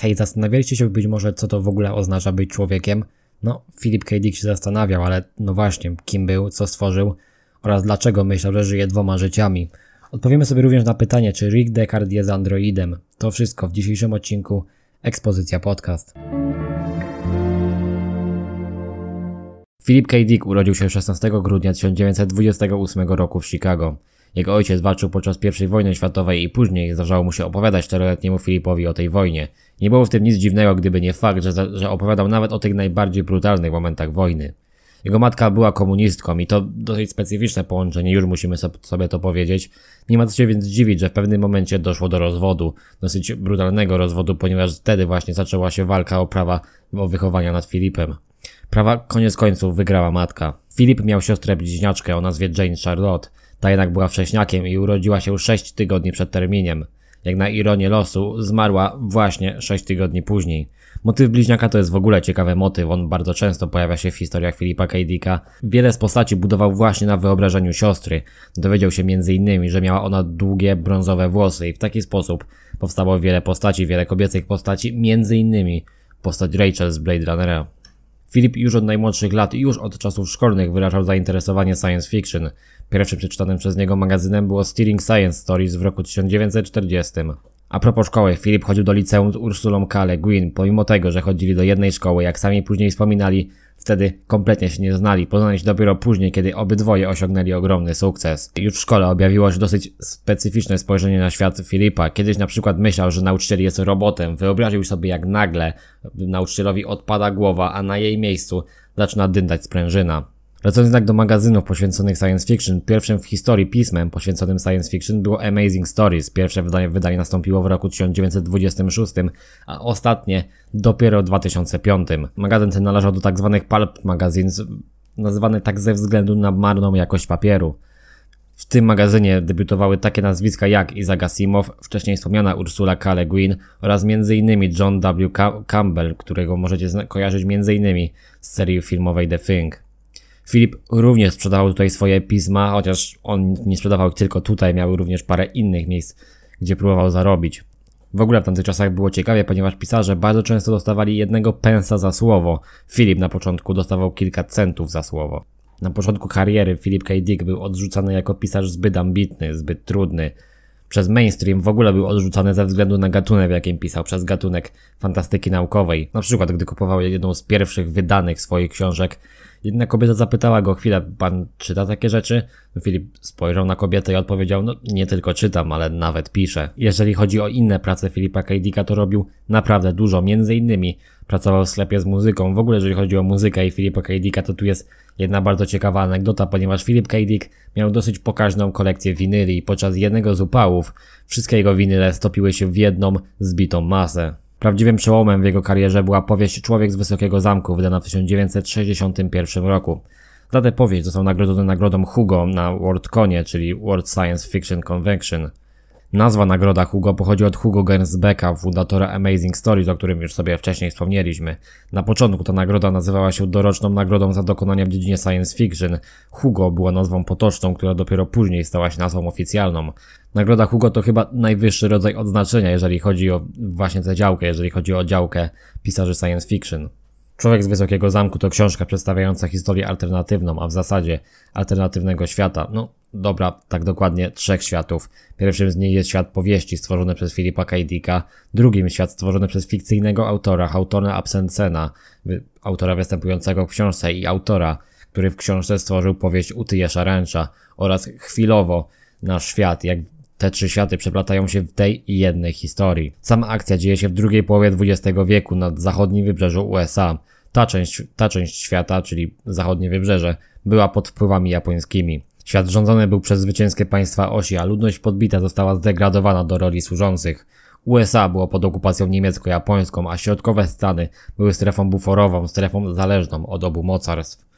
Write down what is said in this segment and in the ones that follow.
Hej, zastanawialiście się być może, co to w ogóle oznacza być człowiekiem? No, Philip K. Dick się zastanawiał, ale no właśnie, kim był, co stworzył oraz dlaczego myślał, że żyje dwoma życiami. Odpowiemy sobie również na pytanie, czy Rick Deckard jest androidem. To wszystko w dzisiejszym odcinku Ekspozycja Podcast. Philip K. Dick urodził się 16 grudnia 1928 roku w Chicago. Jego ojciec walczył podczas I wojny światowej i później zdarzało mu się opowiadać czteroletniemu Filipowi o tej wojnie. Nie było w tym nic dziwnego, gdyby nie fakt, że, że opowiadał nawet o tych najbardziej brutalnych momentach wojny. Jego matka była komunistką i to dosyć specyficzne połączenie, już musimy sobie to powiedzieć. Nie ma co się więc dziwić, że w pewnym momencie doszło do rozwodu, dosyć brutalnego rozwodu, ponieważ wtedy właśnie zaczęła się walka o prawa o wychowania nad Filipem. Prawa koniec końców wygrała matka. Filip miał siostrę bliźniaczkę o nazwie Jane Charlotte. Ta jednak była wcześniakiem i urodziła się 6 tygodni przed terminem. Jak na ironię losu, zmarła właśnie 6 tygodni później. Motyw bliźniaka to jest w ogóle ciekawy motyw, on bardzo często pojawia się w historiach Filipa K. Dicka. Wiele z postaci budował właśnie na wyobrażeniu siostry. Dowiedział się m.in., że miała ona długie, brązowe włosy i w taki sposób powstało wiele postaci, wiele kobiecych postaci, m.in. postać Rachel z Blade Runnera. Filip już od najmłodszych lat, już od czasów szkolnych wyrażał zainteresowanie science fiction. Pierwszym przeczytanym przez niego magazynem było Steering Science Stories w roku 1940. A propos szkoły, Filip chodził do liceum z Ursulą K. Le Guin, pomimo tego, że chodzili do jednej szkoły, jak sami później wspominali, wtedy kompletnie się nie znali, poznali się dopiero później, kiedy obydwoje osiągnęli ogromny sukces. Już w szkole objawiło się dosyć specyficzne spojrzenie na świat Filipa. Kiedyś na przykład myślał, że nauczyciel jest robotem, wyobraził sobie jak nagle nauczycielowi odpada głowa, a na jej miejscu zaczyna dyndać sprężyna. Wracając jednak do magazynów poświęconych science fiction, pierwszym w historii pismem poświęconym science fiction było Amazing Stories. Pierwsze wydanie, wydanie nastąpiło w roku 1926, a ostatnie dopiero w 2005. Magazyn ten należał do tzw. Tak pulp magazines, nazywany tak ze względu na marną jakość papieru. W tym magazynie debiutowały takie nazwiska jak Isaac Asimov, wcześniej wspomniana Ursula K. Le Guin oraz m.in. John W. Campbell, którego możecie kojarzyć m.in. z serii filmowej The Thing. Filip również sprzedawał tutaj swoje pisma, chociaż on nie sprzedawał ich tylko tutaj, miał również parę innych miejsc, gdzie próbował zarobić. W ogóle w tamtych czasach było ciekawie, ponieważ pisarze bardzo często dostawali jednego pensa za słowo. Filip na początku dostawał kilka centów za słowo. Na początku kariery Philip K. Dick był odrzucany jako pisarz zbyt ambitny, zbyt trudny. Przez mainstream w ogóle był odrzucany ze względu na gatunek, w jakim pisał, przez gatunek fantastyki naukowej. Na przykład, gdy kupował jedną z pierwszych wydanych swoich książek, Jedna kobieta zapytała go, chwilę, pan czyta takie rzeczy? Filip spojrzał na kobietę i odpowiedział, no nie tylko czytam, ale nawet piszę. Jeżeli chodzi o inne prace Filipa K. Dicka, to robił naprawdę dużo, między innymi pracował w sklepie z muzyką. W ogóle jeżeli chodzi o muzykę i Filipa K. Dicka, to tu jest jedna bardzo ciekawa anegdota, ponieważ Filip K. Dick miał dosyć pokaźną kolekcję winyli i podczas jednego z upałów wszystkie jego winyle stopiły się w jedną zbitą masę. Prawdziwym przełomem w jego karierze była powieść Człowiek z Wysokiego Zamku, wydana w 1961 roku. Za tę powieść został nagrodzony nagrodą Hugo na WorldConie, czyli World Science Fiction Convention. Nazwa nagroda Hugo pochodzi od Hugo Gernsbecka, fundatora Amazing Stories, o którym już sobie wcześniej wspomnieliśmy. Na początku ta nagroda nazywała się doroczną nagrodą za dokonania w dziedzinie science fiction. Hugo była nazwą potoczną, która dopiero później stała się nazwą oficjalną. Nagroda Hugo to chyba najwyższy rodzaj odznaczenia, jeżeli chodzi o właśnie tę działkę, jeżeli chodzi o działkę pisarzy science fiction. Człowiek z Wysokiego Zamku to książka przedstawiająca historię alternatywną, a w zasadzie alternatywnego świata. No dobra, tak dokładnie trzech światów. Pierwszym z nich jest świat powieści stworzony przez Filipa K. Dicka, drugim świat stworzony przez fikcyjnego autora, Hautona Absensena, autora występującego w książce i autora, który w książce stworzył powieść Utyjesza Ręcza oraz chwilowo nasz świat, jak te trzy światy przeplatają się w tej jednej historii. Sama akcja dzieje się w drugiej połowie XX wieku nad zachodnim wybrzeżu USA. Ta część, ta część świata, czyli zachodnie wybrzeże, była pod wpływami japońskimi. Świat rządzony był przez zwycięskie państwa osi, a ludność podbita została zdegradowana do roli służących. USA było pod okupacją niemiecko-japońską, a środkowe Stany były strefą buforową, strefą zależną od obu mocarstw.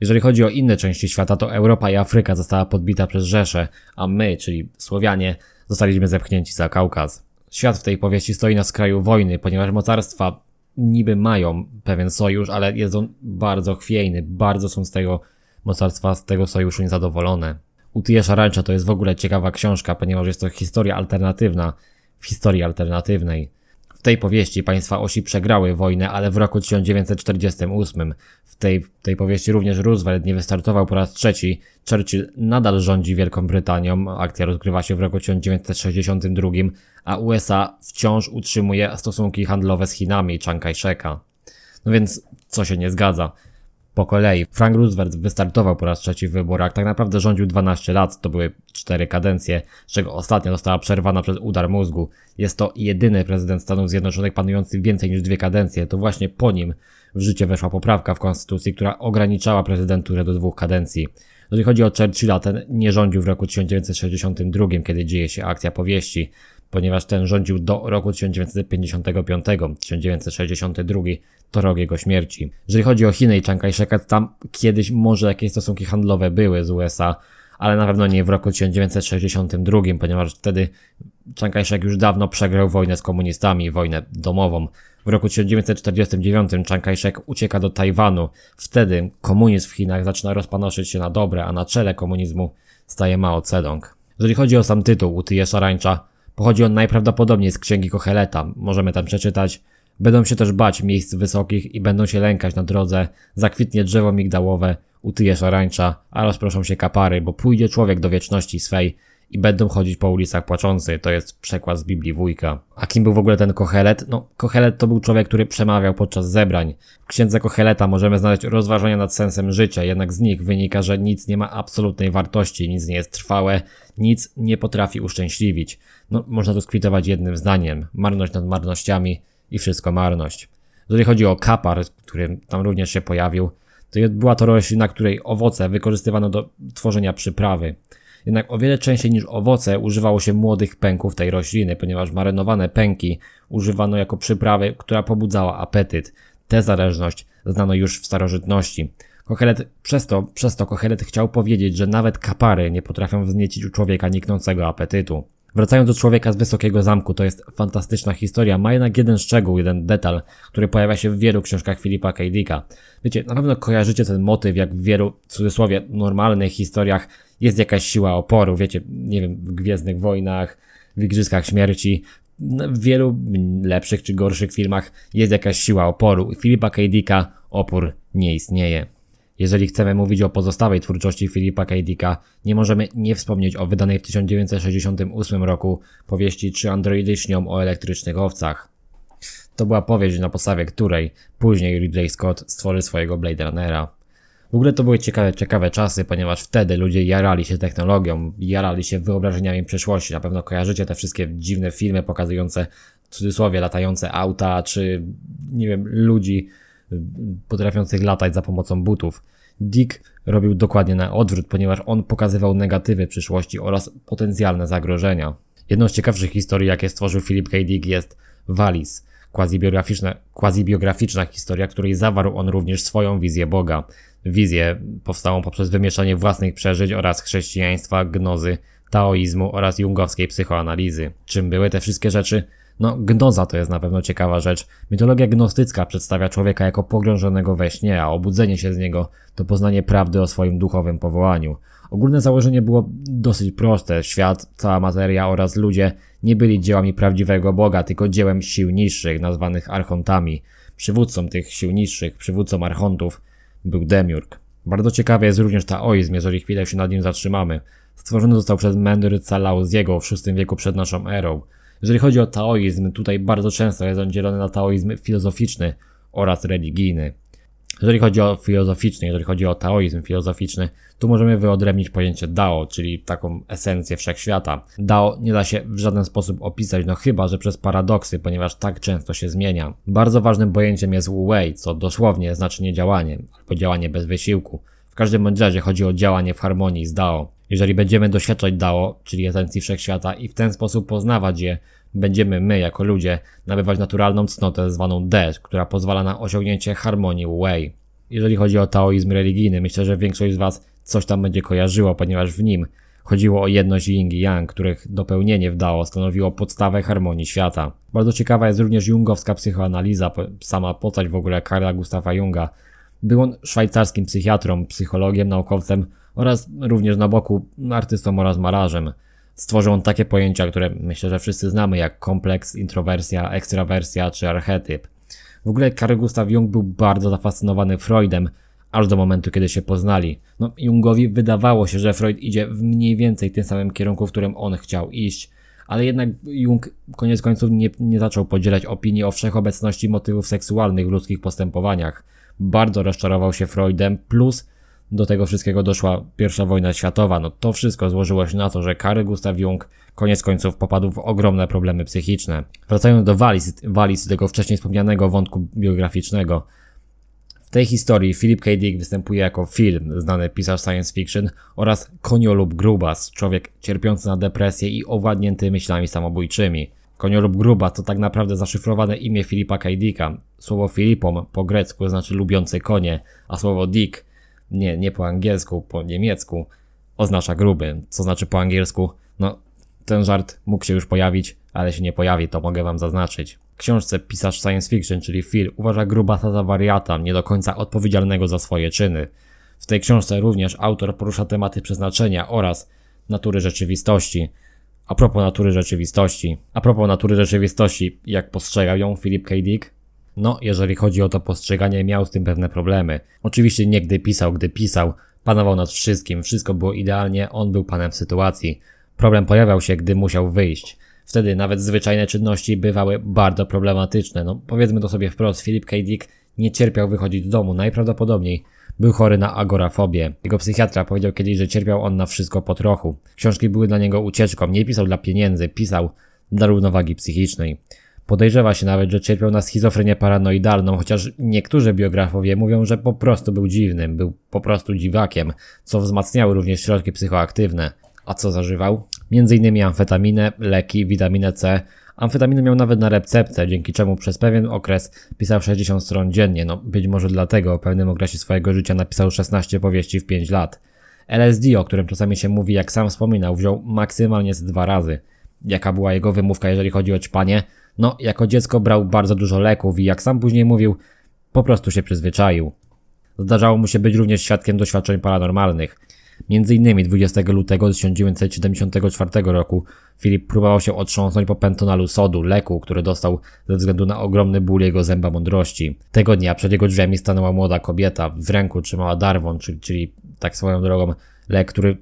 Jeżeli chodzi o inne części świata, to Europa i Afryka została podbita przez Rzeszę, a my, czyli Słowianie, zostaliśmy zepchnięci za Kaukaz. Świat w tej powieści stoi na skraju wojny, ponieważ mocarstwa niby mają pewien sojusz, ale jest on bardzo chwiejny, bardzo są z tego mocarstwa, z tego sojuszu niezadowolone. Utije Szarańcza to jest w ogóle ciekawa książka, ponieważ jest to historia alternatywna w historii alternatywnej. W tej powieści państwa osi przegrały wojnę, ale w roku 1948 w tej, tej powieści również Roosevelt nie wystartował po raz trzeci. Churchill nadal rządzi Wielką Brytanią. Akcja rozgrywa się w roku 1962, a USA wciąż utrzymuje stosunki handlowe z Chinami Chiang Kai-sheka. No więc co się nie zgadza? Po kolei. Frank Roosevelt wystartował po raz trzeci w wyborach, tak naprawdę rządził 12 lat, to były 4 kadencje, z czego ostatnia została przerwana przez udar mózgu. Jest to jedyny prezydent Stanów Zjednoczonych panujący więcej niż dwie kadencje, to właśnie po nim w życie weszła poprawka w konstytucji, która ograniczała prezydenturę do dwóch kadencji. Jeżeli chodzi o Churchilla, ten nie rządził w roku 1962, kiedy dzieje się akcja powieści ponieważ ten rządził do roku 1955, 1962 to rok jego śmierci. Jeżeli chodzi o Chiny i Chiang Kai-sheka, tam kiedyś może jakieś stosunki handlowe były z USA, ale na pewno nie w roku 1962, ponieważ wtedy Chiang Kai-shek już dawno przegrał wojnę z komunistami, wojnę domową. W roku 1949 Chiang Kai-shek ucieka do Tajwanu. Wtedy komunizm w Chinach zaczyna rozpanoszyć się na dobre, a na czele komunizmu staje Mao Zedong. Jeżeli chodzi o sam tytuł Utyje Szarańcza, Pochodzi on najprawdopodobniej z księgi Kocheleta. Możemy tam przeczytać. Będą się też bać miejsc wysokich i będą się lękać na drodze. Zakwitnie drzewo migdałowe, utyje szarańcza, a rozproszą się kapary, bo pójdzie człowiek do wieczności swej i będą chodzić po ulicach płaczący. To jest przekład z Biblii Wójka. A kim był w ogóle ten Kochelet? No, Kochelet to był człowiek, który przemawiał podczas zebrań. W księdze Kocheleta możemy znaleźć rozważania nad sensem życia, jednak z nich wynika, że nic nie ma absolutnej wartości, nic nie jest trwałe, nic nie potrafi uszczęśliwić. No, można to skwitować jednym zdaniem. Marność nad marnościami i wszystko marność. Jeżeli chodzi o kapar, który tam również się pojawił, to była to roślina, której owoce wykorzystywano do tworzenia przyprawy. Jednak o wiele częściej niż owoce używało się młodych pęków tej rośliny, ponieważ marynowane pęki używano jako przyprawy, która pobudzała apetyt. Tę zależność znano już w starożytności. Kochelet, przez to, przez to Kochelet chciał powiedzieć, że nawet kapary nie potrafią wzniecić u człowieka niknącego apetytu. Wracając do człowieka z wysokiego zamku, to jest fantastyczna historia. Ma jednak jeden szczegół, jeden detal, który pojawia się w wielu książkach Filipa K. Dicka. Wiecie, na pewno kojarzycie ten motyw, jak w wielu, cudzysłowie, normalnych historiach jest jakaś siła oporu. Wiecie, nie wiem, w Gwiezdnych Wojnach, w Igrzyskach Śmierci, w wielu lepszych czy gorszych filmach jest jakaś siła oporu. Filipa K. Dicka opór nie istnieje. Jeżeli chcemy mówić o pozostałej twórczości Filipa K. Dicka, nie możemy nie wspomnieć o wydanej w 1968 roku powieści Czy androidy śnią o elektrycznych owcach. To była powieść, na podstawie której później Ridley Scott stworzy swojego Blade Runnera. W ogóle to były ciekawe, ciekawe czasy, ponieważ wtedy ludzie jarali się technologią, jarali się wyobrażeniami przyszłości. Na pewno kojarzycie te wszystkie dziwne filmy pokazujące w cudzysłowie latające auta, czy nie wiem, ludzi potrafiących latać za pomocą butów. Dick robił dokładnie na odwrót, ponieważ on pokazywał negatywy przyszłości oraz potencjalne zagrożenia. Jedną z ciekawszych historii, jakie stworzył Philip K. Dick jest Wallis, quasi-biograficzna, quasi-biograficzna historia, której zawarł on również swoją wizję Boga. Wizję powstałą poprzez wymieszanie własnych przeżyć oraz chrześcijaństwa, gnozy, taoizmu oraz jungowskiej psychoanalizy. Czym były te wszystkie rzeczy? No, gnoza to jest na pewno ciekawa rzecz. Mitologia gnostycka przedstawia człowieka jako pogrążonego we śnie, a obudzenie się z niego to poznanie prawdy o swoim duchowym powołaniu. Ogólne założenie było dosyć proste. Świat, cała materia oraz ludzie nie byli dziełami prawdziwego Boga, tylko dziełem sił niższych, nazwanych archontami. Przywódcą tych sił niższych, przywódcą archontów, był Demiurg. Bardzo ciekawy jest również taoizm, jeżeli chwilę się nad nim zatrzymamy. Stworzony został przez Mendry Calauziego w VI wieku przed naszą erą. Jeżeli chodzi o taoizm, tutaj bardzo często jest on dzielony na taoizm filozoficzny oraz religijny. Jeżeli chodzi o filozoficzny, jeżeli chodzi o taoizm filozoficzny, tu możemy wyodrębnić pojęcie Dao, czyli taką esencję wszechświata. Dao nie da się w żaden sposób opisać, no chyba, że przez paradoksy, ponieważ tak często się zmienia. Bardzo ważnym pojęciem jest Wu Wei, co dosłownie znaczy nie działanie, albo działanie bez wysiłku. W każdym bądź razie chodzi o działanie w harmonii z Dao. Jeżeli będziemy doświadczać Dao, czyli esencji wszechświata i w ten sposób poznawać je, będziemy my, jako ludzie, nabywać naturalną cnotę zwaną De, która pozwala na osiągnięcie harmonii Wei. Jeżeli chodzi o taoizm religijny, myślę, że większość z Was coś tam będzie kojarzyło, ponieważ w nim chodziło o jedność yin i yang, których dopełnienie w Dao stanowiło podstawę harmonii świata. Bardzo ciekawa jest również jungowska psychoanaliza, sama postać w ogóle Karla Gustafa Junga. Był on szwajcarskim psychiatrą, psychologiem, naukowcem oraz również na boku artystą oraz malarzem. Stworzył on takie pojęcia, które myślę, że wszyscy znamy, jak kompleks, introwersja, ekstrawersja czy archetyp. W ogóle Carl Gustav Jung był bardzo zafascynowany Freudem, aż do momentu, kiedy się poznali. No, Jungowi wydawało się, że Freud idzie w mniej więcej tym samym kierunku, w którym on chciał iść, ale jednak Jung koniec końców nie, nie zaczął podzielać opinii o wszechobecności motywów seksualnych w ludzkich postępowaniach. Bardzo rozczarował się Freudem, plus do tego wszystkiego doszła pierwsza wojna światowa. No to wszystko złożyło się na to, że Carl Gustav Jung koniec końców popadł w ogromne problemy psychiczne. Wracając do Wallis, Wallis tego wcześniej wspomnianego wątku biograficznego. W tej historii Philip K. Dick występuje jako film, znany pisarz science fiction oraz koniolub grubas, człowiek cierpiący na depresję i owładnięty myślami samobójczymi. Koniolub grubas to tak naprawdę zaszyfrowane imię Filipa K. Dicka. Słowo Filipom po grecku znaczy lubiący konie, a słowo Dick, nie, nie po angielsku, po niemiecku, oznacza gruby, co znaczy po angielsku, no ten żart mógł się już pojawić, ale się nie pojawi, to mogę wam zaznaczyć książce pisarz science fiction, czyli Phil, uważa Grubasa za wariata, nie do końca odpowiedzialnego za swoje czyny. W tej książce również autor porusza tematy przeznaczenia oraz natury rzeczywistości. A propos natury rzeczywistości. A propos natury rzeczywistości, jak postrzegał ją Philip K. Dick? No, jeżeli chodzi o to postrzeganie, miał z tym pewne problemy. Oczywiście nie gdy pisał, gdy pisał, panował nad wszystkim, wszystko było idealnie, on był panem sytuacji. Problem pojawiał się, gdy musiał wyjść. Wtedy nawet zwyczajne czynności bywały bardzo problematyczne. No, powiedzmy to sobie wprost, Philip K. Dick nie cierpiał wychodzić z domu, najprawdopodobniej był chory na agorafobię. Jego psychiatra powiedział kiedyś, że cierpiał on na wszystko po trochu. Książki były dla niego ucieczką, nie pisał dla pieniędzy, pisał dla równowagi psychicznej. Podejrzewa się nawet, że cierpiał na schizofrenię paranoidalną, chociaż niektórzy biografowie mówią, że po prostu był dziwnym, był po prostu dziwakiem, co wzmacniały również środki psychoaktywne. A co zażywał? Między innymi amfetaminę, leki, witaminę C. Amfetaminę miał nawet na receptę, dzięki czemu przez pewien okres pisał 60 stron dziennie. No, być może dlatego w pewnym okresie swojego życia napisał 16 powieści w 5 lat. LSD, o którym czasami się mówi, jak sam wspominał, wziął maksymalnie z dwa razy. Jaka była jego wymówka, jeżeli chodzi o ćpanie? No, jako dziecko brał bardzo dużo leków i jak sam później mówił, po prostu się przyzwyczaił. Zdarzało mu się być również świadkiem doświadczeń paranormalnych. Między innymi 20 lutego 1974 roku Filip próbował się otrząsnąć po pentonalu sodu, leku, który dostał ze względu na ogromny ból jego zęba mądrości. Tego dnia przed jego drzwiami stanęła młoda kobieta, w ręku trzymała darwon, czyli, czyli tak swoją drogą lek, który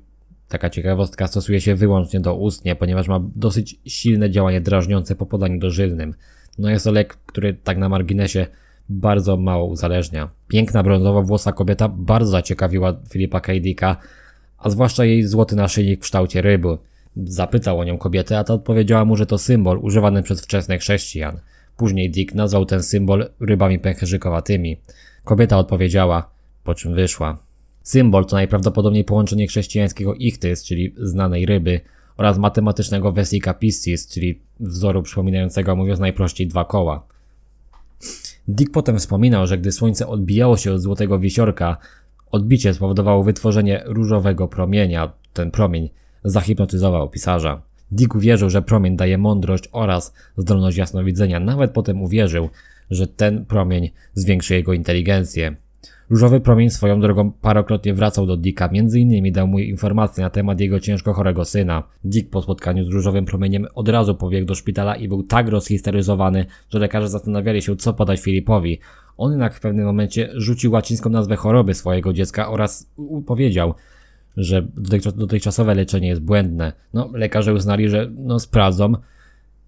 Taka ciekawostka stosuje się wyłącznie do ustnie, ponieważ ma dosyć silne działanie drażniące po podaniu dożylnym. No jest to lek, który tak na marginesie bardzo mało uzależnia. Piękna brązowa włosa kobieta bardzo zaciekawiła Filipa K a zwłaszcza jej złoty naszyjnik w kształcie ryby. Zapytał o nią kobietę, a ta odpowiedziała mu, że to symbol używany przez wczesnych chrześcijan. Później Dick nazwał ten symbol rybami pęcherzykowatymi. Kobieta odpowiedziała, po czym wyszła. Symbol to najprawdopodobniej połączenie chrześcijańskiego ichtys, czyli znanej ryby, oraz matematycznego vesica piscis, czyli wzoru przypominającego, mówiąc najprościej, dwa koła. Dick potem wspominał, że gdy słońce odbijało się od złotego wisiorka, Odbicie spowodowało wytworzenie różowego promienia. Ten promień zahipnotyzował pisarza. Dick uwierzył, że promień daje mądrość oraz zdolność jasnowidzenia. Nawet potem uwierzył, że ten promień zwiększy jego inteligencję. Różowy promień swoją drogą parokrotnie wracał do Dicka, między innymi dał mu informacje na temat jego ciężko chorego syna. Dick po spotkaniu z różowym promieniem od razu pobiegł do szpitala i był tak rozhisteryzowany, że lekarze zastanawiali się co podać Filipowi. On jednak w pewnym momencie rzucił łacińską nazwę choroby swojego dziecka oraz powiedział, że dotychczasowe leczenie jest błędne. No, lekarze uznali, że no sprawdzą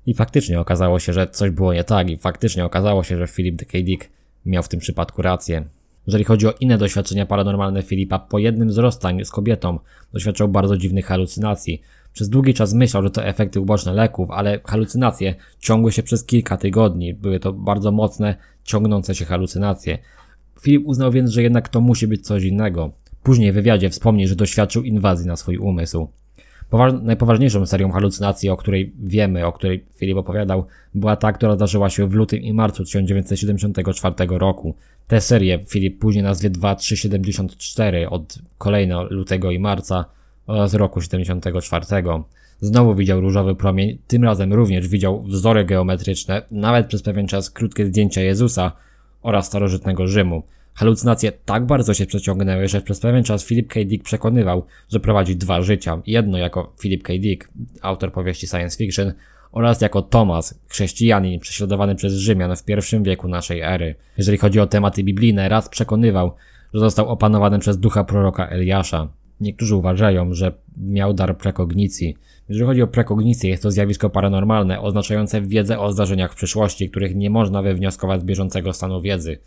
i faktycznie okazało się, że coś było nie tak i faktycznie okazało się, że Philip K. Dick miał w tym przypadku rację. Jeżeli chodzi o inne doświadczenia paranormalne Filipa, po jednym z rozstań z kobietą doświadczał bardzo dziwnych halucynacji. Przez długi czas myślał, że to efekty uboczne leków, ale halucynacje ciągły się przez kilka tygodni. Były to bardzo mocne, ciągnące się halucynacje. Filip uznał więc, że jednak to musi być coś innego. Później w wywiadzie wspomni, że doświadczył inwazji na swój umysł. Poważ najpoważniejszą serią halucynacji, o której wiemy, o której Filip opowiadał, była ta, która zdarzyła się w lutym i marcu 1974 roku. Tę serię Filip później nazwie 2374 od kolejno lutego i marca oraz roku 74. Znowu widział różowy promień, tym razem również widział wzory geometryczne, nawet przez pewien czas krótkie zdjęcia Jezusa oraz starożytnego Rzymu. Halucynacje tak bardzo się przeciągnęły, że przez pewien czas Philip K. Dick przekonywał, że prowadzi dwa życia. Jedno jako Philip K. Dick, autor powieści science fiction, oraz jako Tomas, chrześcijanin prześladowany przez Rzymian w pierwszym wieku naszej ery. Jeżeli chodzi o tematy biblijne, raz przekonywał, że został opanowany przez ducha proroka Eliasza. Niektórzy uważają, że miał dar prekognicji. Jeżeli chodzi o prekognicję, jest to zjawisko paranormalne, oznaczające wiedzę o zdarzeniach w przyszłości, których nie można wywnioskować z bieżącego stanu wiedzy.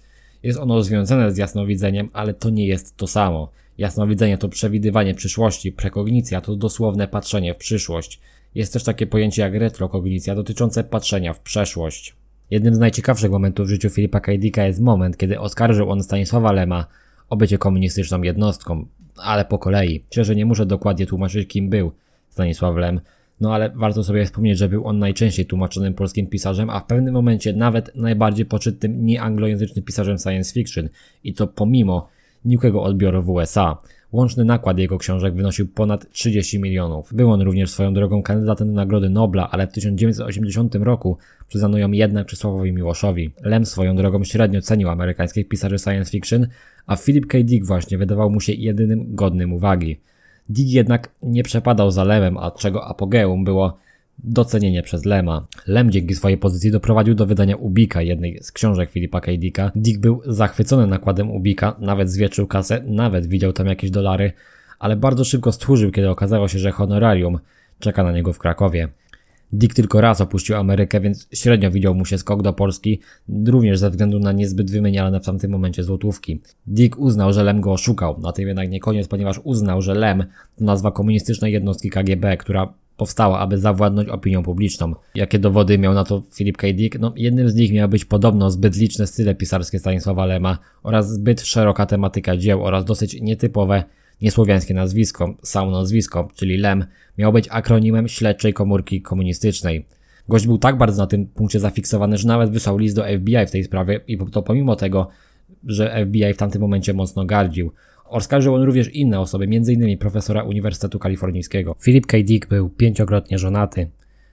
Jest ono związane z jasnowidzeniem, ale to nie jest to samo. Jasnowidzenie to przewidywanie przyszłości, prekognicja to dosłowne patrzenie w przyszłość. Jest też takie pojęcie jak retrokognicja dotyczące patrzenia w przeszłość. Jednym z najciekawszych momentów w życiu Filipa Kajdika jest moment, kiedy oskarżył on Stanisława Lema o bycie komunistyczną jednostką, ale po kolei. Że nie muszę dokładnie tłumaczyć kim był Stanisław Lem, no ale warto sobie wspomnieć, że był on najczęściej tłumaczonym polskim pisarzem, a w pewnym momencie nawet najbardziej poczytnym nieanglojęzycznym pisarzem science fiction i to pomimo nikłego odbioru w USA. Łączny nakład jego książek wynosił ponad 30 milionów. Był on również swoją drogą kandydatem do Nagrody Nobla, ale w 1980 roku przyznano ją jednak Czesławowi Miłoszowi. Lem swoją drogą średnio cenił amerykańskich pisarzy science fiction, a Philip K. Dick właśnie wydawał mu się jedynym godnym uwagi. Dick jednak nie przepadał za Lemem, a czego apogeum było docenienie przez Lema. Lem dzięki swojej pozycji doprowadził do wydania Ubika, jednej z książek Filipa K. Dicka. Dick był zachwycony nakładem Ubika, nawet zwietrzył kasę, nawet widział tam jakieś dolary, ale bardzo szybko stchórzył, kiedy okazało się, że honorarium czeka na niego w Krakowie. Dick tylko raz opuścił Amerykę, więc średnio widział mu się skok do Polski, również ze względu na niezbyt wymieniane w tamtym momencie złotówki. Dick uznał, że Lem go oszukał, na tym jednak nie koniec, ponieważ uznał, że Lem to nazwa komunistycznej jednostki KGB, która powstała, aby zawładnąć opinią publiczną. Jakie dowody miał na to Philip K. Dick? No, jednym z nich miał być podobno zbyt liczne style pisarskie Stanisława Lema oraz zbyt szeroka tematyka dzieł oraz dosyć nietypowe niesłowiańskie nazwisko, samo nazwisko, czyli LEM, miał być akronimem śledczej komórki komunistycznej. Gość był tak bardzo na tym punkcie zafiksowany, że nawet wysłał list do FBI w tej sprawie i to pomimo tego, że FBI w tamtym momencie mocno gardził. Oskarżył on również inne osoby, m.in. profesora Uniwersytetu Kalifornijskiego. Philip K. Dick był pięciokrotnie żonaty.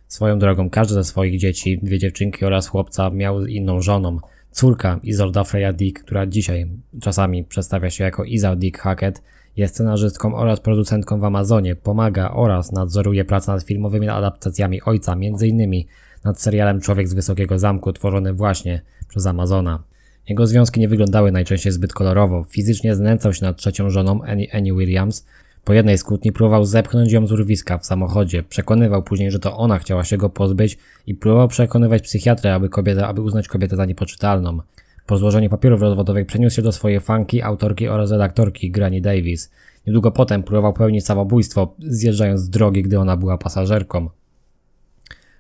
Swoją drogą każde ze swoich dzieci, dwie dziewczynki oraz chłopca miał inną żoną. Córka Izolda Freya Dick, która dzisiaj czasami przedstawia się jako Iza Dick Hackett, jest scenarzystką oraz producentką w Amazonie, pomaga oraz nadzoruje pracę nad filmowymi adaptacjami ojca, m.in. nad serialem Człowiek z Wysokiego Zamku, tworzony właśnie przez Amazona. Jego związki nie wyglądały najczęściej zbyt kolorowo. Fizycznie znęcał się nad trzecią żoną Annie, Annie Williams. Po jednej z kłótni próbował zepchnąć ją z urwiska w samochodzie. Przekonywał później, że to ona chciała się go pozbyć i próbował przekonywać psychiatrę, aby, kobietę, aby uznać kobietę za niepoczytalną. Po złożeniu papierów rozwodowych przeniósł się do swojej fanki, autorki oraz redaktorki Granny Davis. Niedługo potem próbował pełnić samobójstwo, zjeżdżając z drogi, gdy ona była pasażerką.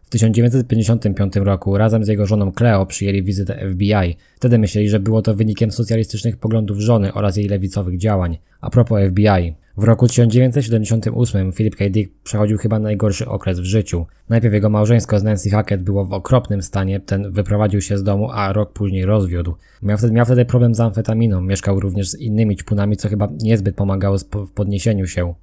W 1955 roku razem z jego żoną Cleo przyjęli wizytę FBI. Wtedy myśleli, że było to wynikiem socjalistycznych poglądów żony oraz jej lewicowych działań. A propos FBI. W roku 1978 Philip K. Dick przechodził chyba najgorszy okres w życiu. Najpierw jego małżeństwo z Nancy Hackett było w okropnym stanie, ten wyprowadził się z domu, a rok później rozwiódł. Miał wtedy, miał wtedy problem z amfetaminą, mieszkał również z innymi ćpunami, co chyba niezbyt pomagało w podniesieniu się.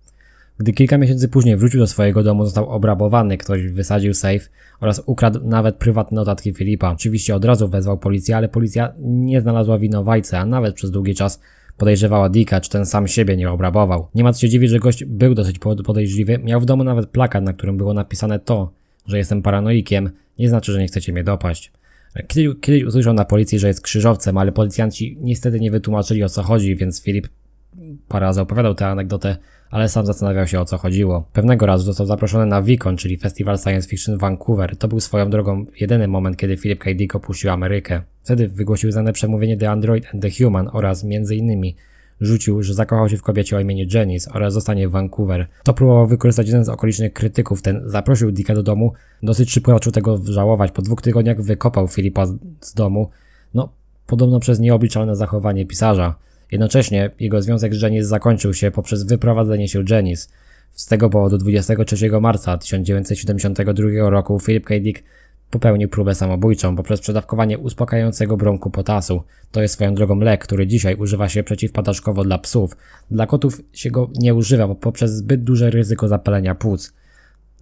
Gdy kilka miesięcy później wrócił do swojego domu, został obrabowany, ktoś wysadził safe oraz ukradł nawet prywatne notatki Filipa. Oczywiście od razu wezwał policję, ale policja nie znalazła winowajcy, a nawet przez długi czas podejrzewała Dicka, czy ten sam siebie nie obrabował. Nie ma co się dziwić, że gość był dosyć podejrzliwy, miał w domu nawet plakat, na którym było napisane to, że jestem paranoikiem, nie znaczy, że nie chcecie mnie dopaść. Kiedyś, kiedyś usłyszał na policji, że jest krzyżowcem, ale policjanci niestety nie wytłumaczyli o co chodzi, więc Filip parę razy opowiadał tę anegdotę, ale sam zastanawiał się o co chodziło. Pewnego razu został zaproszony na Vicon, czyli Festiwal Science Fiction Vancouver. To był swoją drogą jedyny moment, kiedy Philip K. Dick opuścił Amerykę. Wtedy wygłosił znane przemówienie The Android and the Human oraz między innymi rzucił, że zakochał się w kobiecie o imieniu Janice oraz zostanie w Vancouver. To próbował wykorzystać jeden z okolicznych krytyków. Ten zaprosił Dicka do domu. Dosyć szybko zaczął tego żałować. Po dwóch tygodniach wykopał Filipa z domu. No, podobno przez nieobliczalne zachowanie pisarza. Jednocześnie jego związek z Janice zakończył się poprzez wyprowadzenie się Janice. Z tego powodu 23 marca 1972 roku Philip K. Dick popełnił próbę samobójczą poprzez przedawkowanie uspokajającego brąku potasu. To jest swoją drogą lek, który dzisiaj używa się przeciwpadaczkowo dla psów. Dla kotów się go nie używa poprzez zbyt duże ryzyko zapalenia płuc.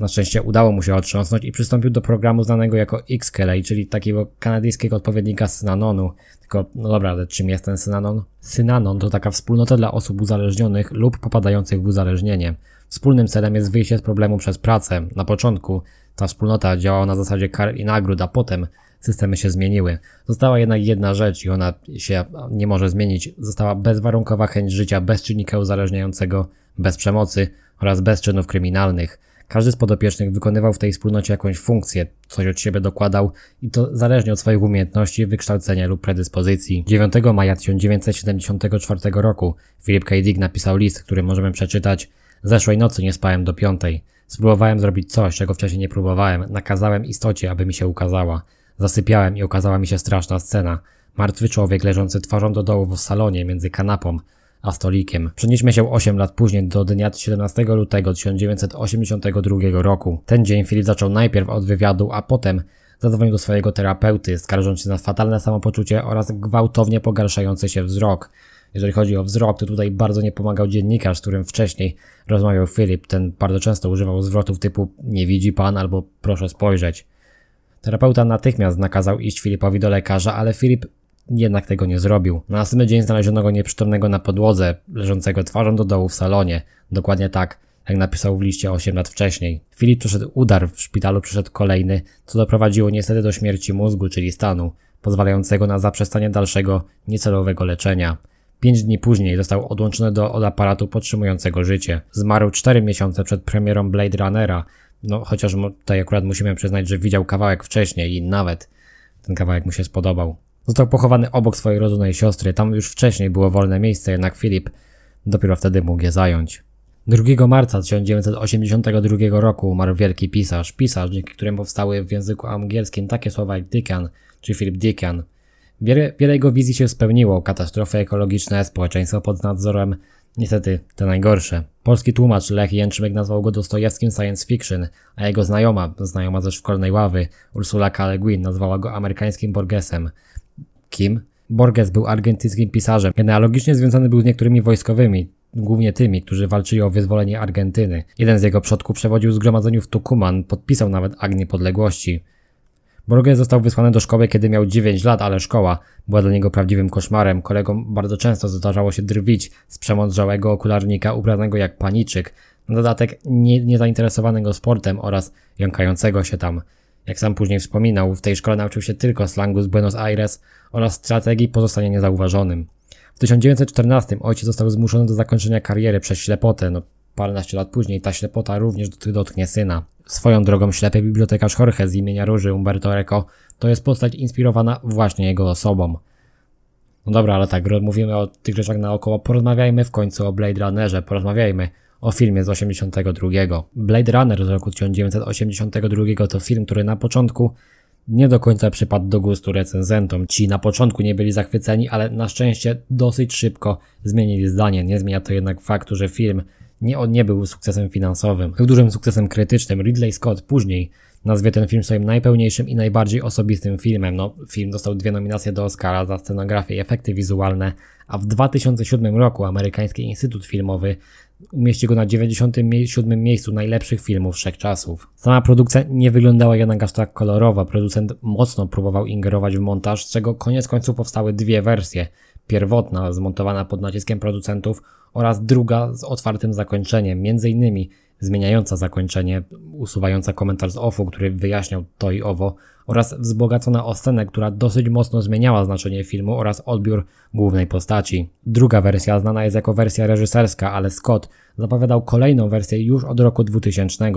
Na szczęście udało mu się otrząsnąć i przystąpił do programu znanego jako Xkeley, czyli takiego kanadyjskiego odpowiednika Synanonu. Tylko, no dobra, ale czym jest ten Synanon? Synanon to taka wspólnota dla osób uzależnionych lub popadających w uzależnienie. Wspólnym celem jest wyjście z problemu przez pracę. Na początku ta wspólnota działała na zasadzie kar i nagród, a potem systemy się zmieniły. Została jednak jedna rzecz i ona się nie może zmienić. Została bezwarunkowa chęć życia bez czynnika uzależniającego, bez przemocy oraz bez czynów kryminalnych. Każdy z podopiecznych wykonywał w tej wspólnocie jakąś funkcję, coś od siebie dokładał i to zależnie od swoich umiejętności, wykształcenia lub predyspozycji. 9 maja 1974 roku Philip K. Dick napisał list, który możemy przeczytać Zeszłej nocy nie spałem do piątej. Spróbowałem zrobić coś, czego wcześniej nie próbowałem. Nakazałem istocie, aby mi się ukazała. Zasypiałem i ukazała mi się straszna scena. Martwy człowiek leżący twarzą do dołu w salonie między kanapą a stolikiem. Przenieśmy się 8 lat później do dnia 17 lutego 1982 roku. Ten dzień Filip zaczął najpierw od wywiadu, a potem zadzwonił do swojego terapeuty, skarżąc się na fatalne samopoczucie oraz gwałtownie pogarszający się wzrok. Jeżeli chodzi o wzrok, to tutaj bardzo nie pomagał dziennikarz, z którym wcześniej rozmawiał Filip. Ten bardzo często używał zwrotów typu nie widzi pan albo proszę spojrzeć. Terapeuta natychmiast nakazał iść Filipowi do lekarza, ale Filip jednak tego nie zrobił. Na następny dzień znaleziono go nieprzytomnego na podłodze, leżącego twarzą do dołu w salonie. Dokładnie tak, jak napisał w liście 8 lat wcześniej. Filip przeszedł udar, w szpitalu przyszedł kolejny, co doprowadziło niestety do śmierci mózgu, czyli stanu, pozwalającego na zaprzestanie dalszego, niecelowego leczenia. Pięć dni później został odłączony do, od aparatu podtrzymującego życie. Zmarł cztery miesiące przed premierą Blade Runnera, no chociaż tutaj akurat musimy przyznać, że widział kawałek wcześniej i nawet ten kawałek mu się spodobał. Został pochowany obok swojej rodzonej siostry, tam już wcześniej było wolne miejsce, jednak Filip dopiero wtedy mógł je zająć. 2 marca 1982 roku umarł wielki pisarz, pisarz, dzięki któremu powstały w języku angielskim takie słowa jak Dickan czy Philip Dickan. Wiele, wiele jego wizji się spełniło, katastrofy ekologiczne, społeczeństwo pod nadzorem, niestety te najgorsze. Polski tłumacz Lech Jęczmek nazwał go Dostojewskim science fiction, a jego znajoma, znajoma ze szkolnej ławy, Ursula K. Le Guin nazwała go amerykańskim Borgesem. Kim? Borges był argentyńskim pisarzem. Genealogicznie związany był z niektórymi wojskowymi, głównie tymi, którzy walczyli o wyzwolenie Argentyny. Jeden z jego przodków przewodził zgromadzeniu w Tucuman, podpisał nawet akt niepodległości. Borges został wysłany do szkoły, kiedy miał 9 lat, ale szkoła była dla niego prawdziwym koszmarem. Kolegom bardzo często zdarzało się drwić z przemądrzałego okularnika ubranego jak paniczyk, na dodatek nie, niezainteresowanego sportem oraz jąkającego się tam. Jak sam później wspominał, w tej szkole nauczył się tylko slangu z Buenos Aires oraz strategii pozostania niezauważonym. W 1914 ojciec został zmuszony do zakończenia kariery przez ślepotę. No, paręnaście lat później ta ślepota również dotknie syna. Swoją drogą ślepy bibliotekarz Jorge z imienia Róży Umberto Eco to jest postać inspirowana właśnie jego osobą. No dobra, ale tak, mówimy o tych rzeczach naokoło, porozmawiajmy w końcu o Blade Runnerze, porozmawiajmy o filmie z 82. Blade Runner z roku 1982 to film, który na początku nie do końca przypadł do gustu recenzentom. Ci na początku nie byli zachwyceni, ale na szczęście dosyć szybko zmienili zdanie. Nie zmienia to jednak faktu, że film nie, nie był sukcesem finansowym. Był dużym sukcesem krytycznym. Ridley Scott później nazwie ten film swoim najpełniejszym i najbardziej osobistym filmem. No, film dostał dwie nominacje do Oscara za scenografię i efekty wizualne, a w 2007 roku amerykański Instytut Filmowy umieścił go na 97 miejscu najlepszych filmów wszechczasów. Sama produkcja nie wyglądała jednak aż tak kolorowo. Producent mocno próbował ingerować w montaż, z czego koniec końców powstały dwie wersje. Pierwotna, zmontowana pod naciskiem producentów oraz druga z otwartym zakończeniem, między innymi zmieniająca zakończenie, usuwająca komentarz z OFU, który wyjaśniał to i owo, oraz wzbogacona o scenę, która dosyć mocno zmieniała znaczenie filmu oraz odbiór głównej postaci. Druga wersja znana jest jako wersja reżyserska, ale Scott zapowiadał kolejną wersję już od roku 2000.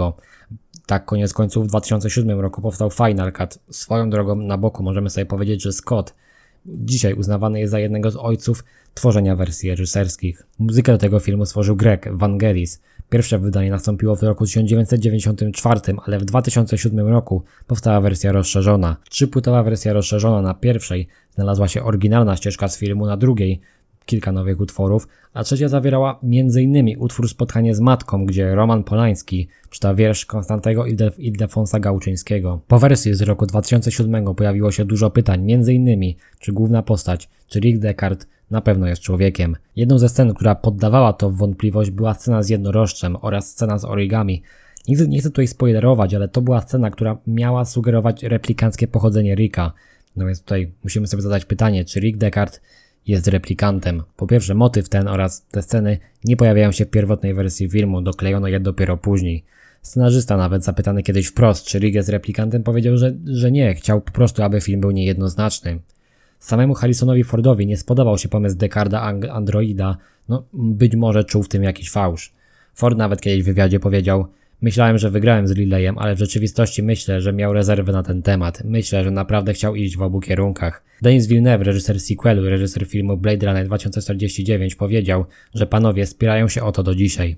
Tak koniec końców w 2007 roku powstał Final Cut. Swoją drogą na boku możemy sobie powiedzieć, że Scott dzisiaj uznawany jest za jednego z ojców tworzenia wersji reżyserskich. Muzykę do tego filmu stworzył Greg Vangelis. Pierwsze wydanie nastąpiło w roku 1994, ale w 2007 roku powstała wersja rozszerzona. Trzypłytowa wersja rozszerzona na pierwszej znalazła się oryginalna ścieżka z filmu, na drugiej kilka nowych utworów, a trzecia zawierała m.in. utwór Spotkanie z Matką, gdzie Roman Polański czyta wiersz Konstantego Ildefonsa Gałczyńskiego. Po wersji z roku 2007 pojawiło się dużo pytań, m.in. czy główna postać, czy Rick Deckard na pewno jest człowiekiem. Jedną ze scen, która poddawała to wątpliwość była scena z jednorożcem oraz scena z origami. Nie chcę, nie chcę tutaj spoilerować, ale to była scena, która miała sugerować replikanckie pochodzenie Ricka. No więc tutaj musimy sobie zadać pytanie, czy Rick Deckard jest replikantem. Po pierwsze, motyw ten oraz te sceny nie pojawiają się w pierwotnej wersji filmu, doklejono je dopiero później. Scenarzysta nawet zapytany kiedyś wprost, czy Rick jest replikantem, powiedział, że, że nie, chciał po prostu, aby film był niejednoznaczny. Samemu Harrisonowi Fordowi nie spodobał się pomysł Decarda Androida, no być może czuł w tym jakiś fałsz. Ford nawet kiedyś w wywiadzie powiedział, myślałem, że wygrałem z Lileyem, ale w rzeczywistości myślę, że miał rezerwy na ten temat. Myślę, że naprawdę chciał iść w obu kierunkach. Denis Villeneuve, reżyser sequelu, reżyser filmu Blade Runner 2049 powiedział, że panowie spierają się o to do dzisiaj.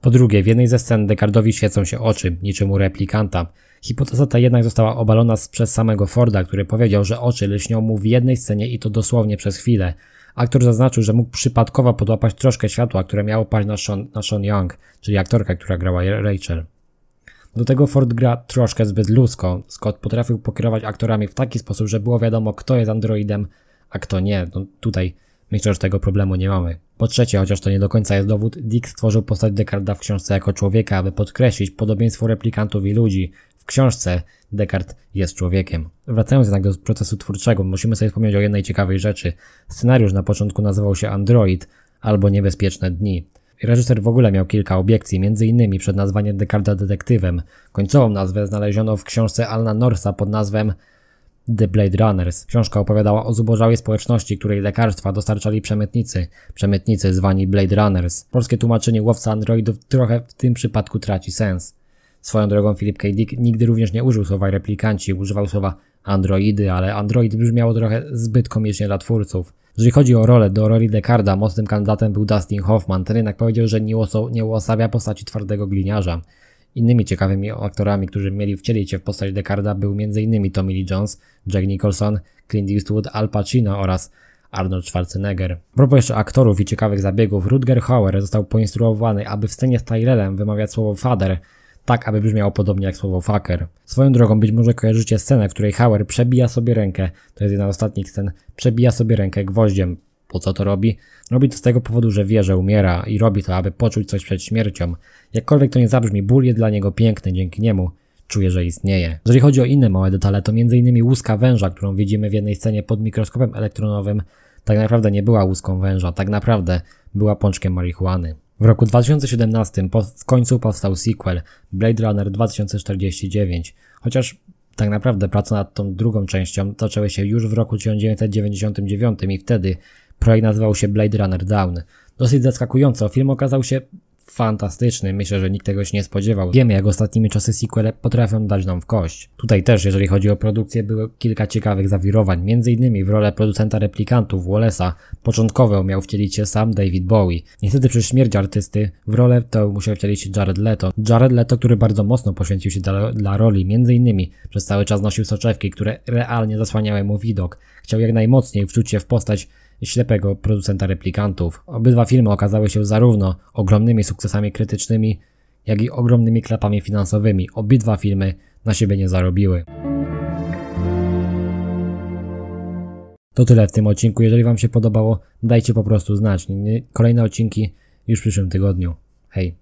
Po drugie, w jednej ze scen Decardowi świecą się oczy, niczym u replikanta. Hipoteza ta jednak została obalona przez samego Forda, który powiedział, że oczy lśnią mu w jednej scenie i to dosłownie przez chwilę. Aktor zaznaczył, że mógł przypadkowo podłapać troszkę światła, które miało paść na Sean, na Sean Young, czyli aktorka, która grała Rachel. Do tego Ford gra troszkę zbyt ludzko. Scott potrafił pokierować aktorami w taki sposób, że było wiadomo, kto jest androidem, a kto nie. No, tutaj myślę, że tego problemu nie mamy. Po trzecie, chociaż to nie do końca jest dowód, Dick stworzył postać Decarda w książce jako człowieka, aby podkreślić podobieństwo replikantów i ludzi. W książce Descartes jest człowiekiem. Wracając jednak do procesu twórczego, musimy sobie wspomnieć o jednej ciekawej rzeczy. Scenariusz na początku nazywał się Android albo Niebezpieczne Dni. Reżyser w ogóle miał kilka obiekcji, m.in. przed nazwaniem Descartesa detektywem. Końcową nazwę znaleziono w książce Alna Norsa pod nazwą The Blade Runners. Książka opowiadała o zubożałej społeczności, której lekarstwa dostarczali przemytnicy. Przemytnicy zwani Blade Runners. Polskie tłumaczenie łowca androidów trochę w tym przypadku traci sens. Swoją drogą Philip K. Dick nigdy również nie użył słowa replikanci, używał słowa androidy, ale android brzmiało trochę zbyt komicznie dla twórców. Jeżeli chodzi o rolę, do roli Decarda mocnym kandydatem był Dustin Hoffman, ten jednak powiedział, że nie, nie uosabia postaci twardego gliniarza. Innymi ciekawymi aktorami, którzy mieli wcielić się w postać Decarda był m.in. Tommy Lee Jones, Jack Nicholson, Clint Eastwood, Al Pacino oraz Arnold Schwarzenegger. A propos jeszcze aktorów i ciekawych zabiegów, Rutger Hauer został poinstruowany, aby w scenie z Tyrellem wymawiać słowo father, tak aby brzmiało podobnie jak słowo fucker. Swoją drogą być może kojarzycie scenę, w której Hauer przebija sobie rękę, to jest jedna z ostatnich scen, przebija sobie rękę gwoździem. Po co to robi? Robi to z tego powodu, że wie, że umiera i robi to, aby poczuć coś przed śmiercią. Jakkolwiek to nie zabrzmi, ból jest dla niego piękny, dzięki niemu czuje, że istnieje. Jeżeli chodzi o inne małe detale, to m.in. łuska węża, którą widzimy w jednej scenie pod mikroskopem elektronowym, tak naprawdę nie była łuską węża, tak naprawdę była pączkiem marihuany. W roku 2017 w końcu powstał sequel Blade Runner 2049, chociaż tak naprawdę prace nad tą drugą częścią zaczęły się już w roku 1999 i wtedy projekt nazywał się Blade Runner Down. Dosyć zaskakująco, film okazał się fantastyczny. Myślę, że nikt tego się nie spodziewał. Wiemy, jak ostatnimi czasy sequele potrafią dać nam w kość. Tutaj też, jeżeli chodzi o produkcję, było kilka ciekawych zawirowań. Między innymi w rolę producenta replikantów Wallace'a początkowo miał wcielić się sam David Bowie. Niestety przez śmierć artysty w rolę to musiał wcielić się Jared Leto. Jared Leto, który bardzo mocno poświęcił się dla, dla roli, między innymi przez cały czas nosił soczewki, które realnie zasłaniały mu widok. Chciał jak najmocniej wczuć się w postać ślepego producenta replikantów. Obydwa filmy okazały się zarówno ogromnymi sukcesami krytycznymi, jak i ogromnymi klapami finansowymi. Obydwa filmy na siebie nie zarobiły. To tyle w tym odcinku. Jeżeli Wam się podobało, dajcie po prostu znać. Kolejne odcinki już w przyszłym tygodniu. Hej!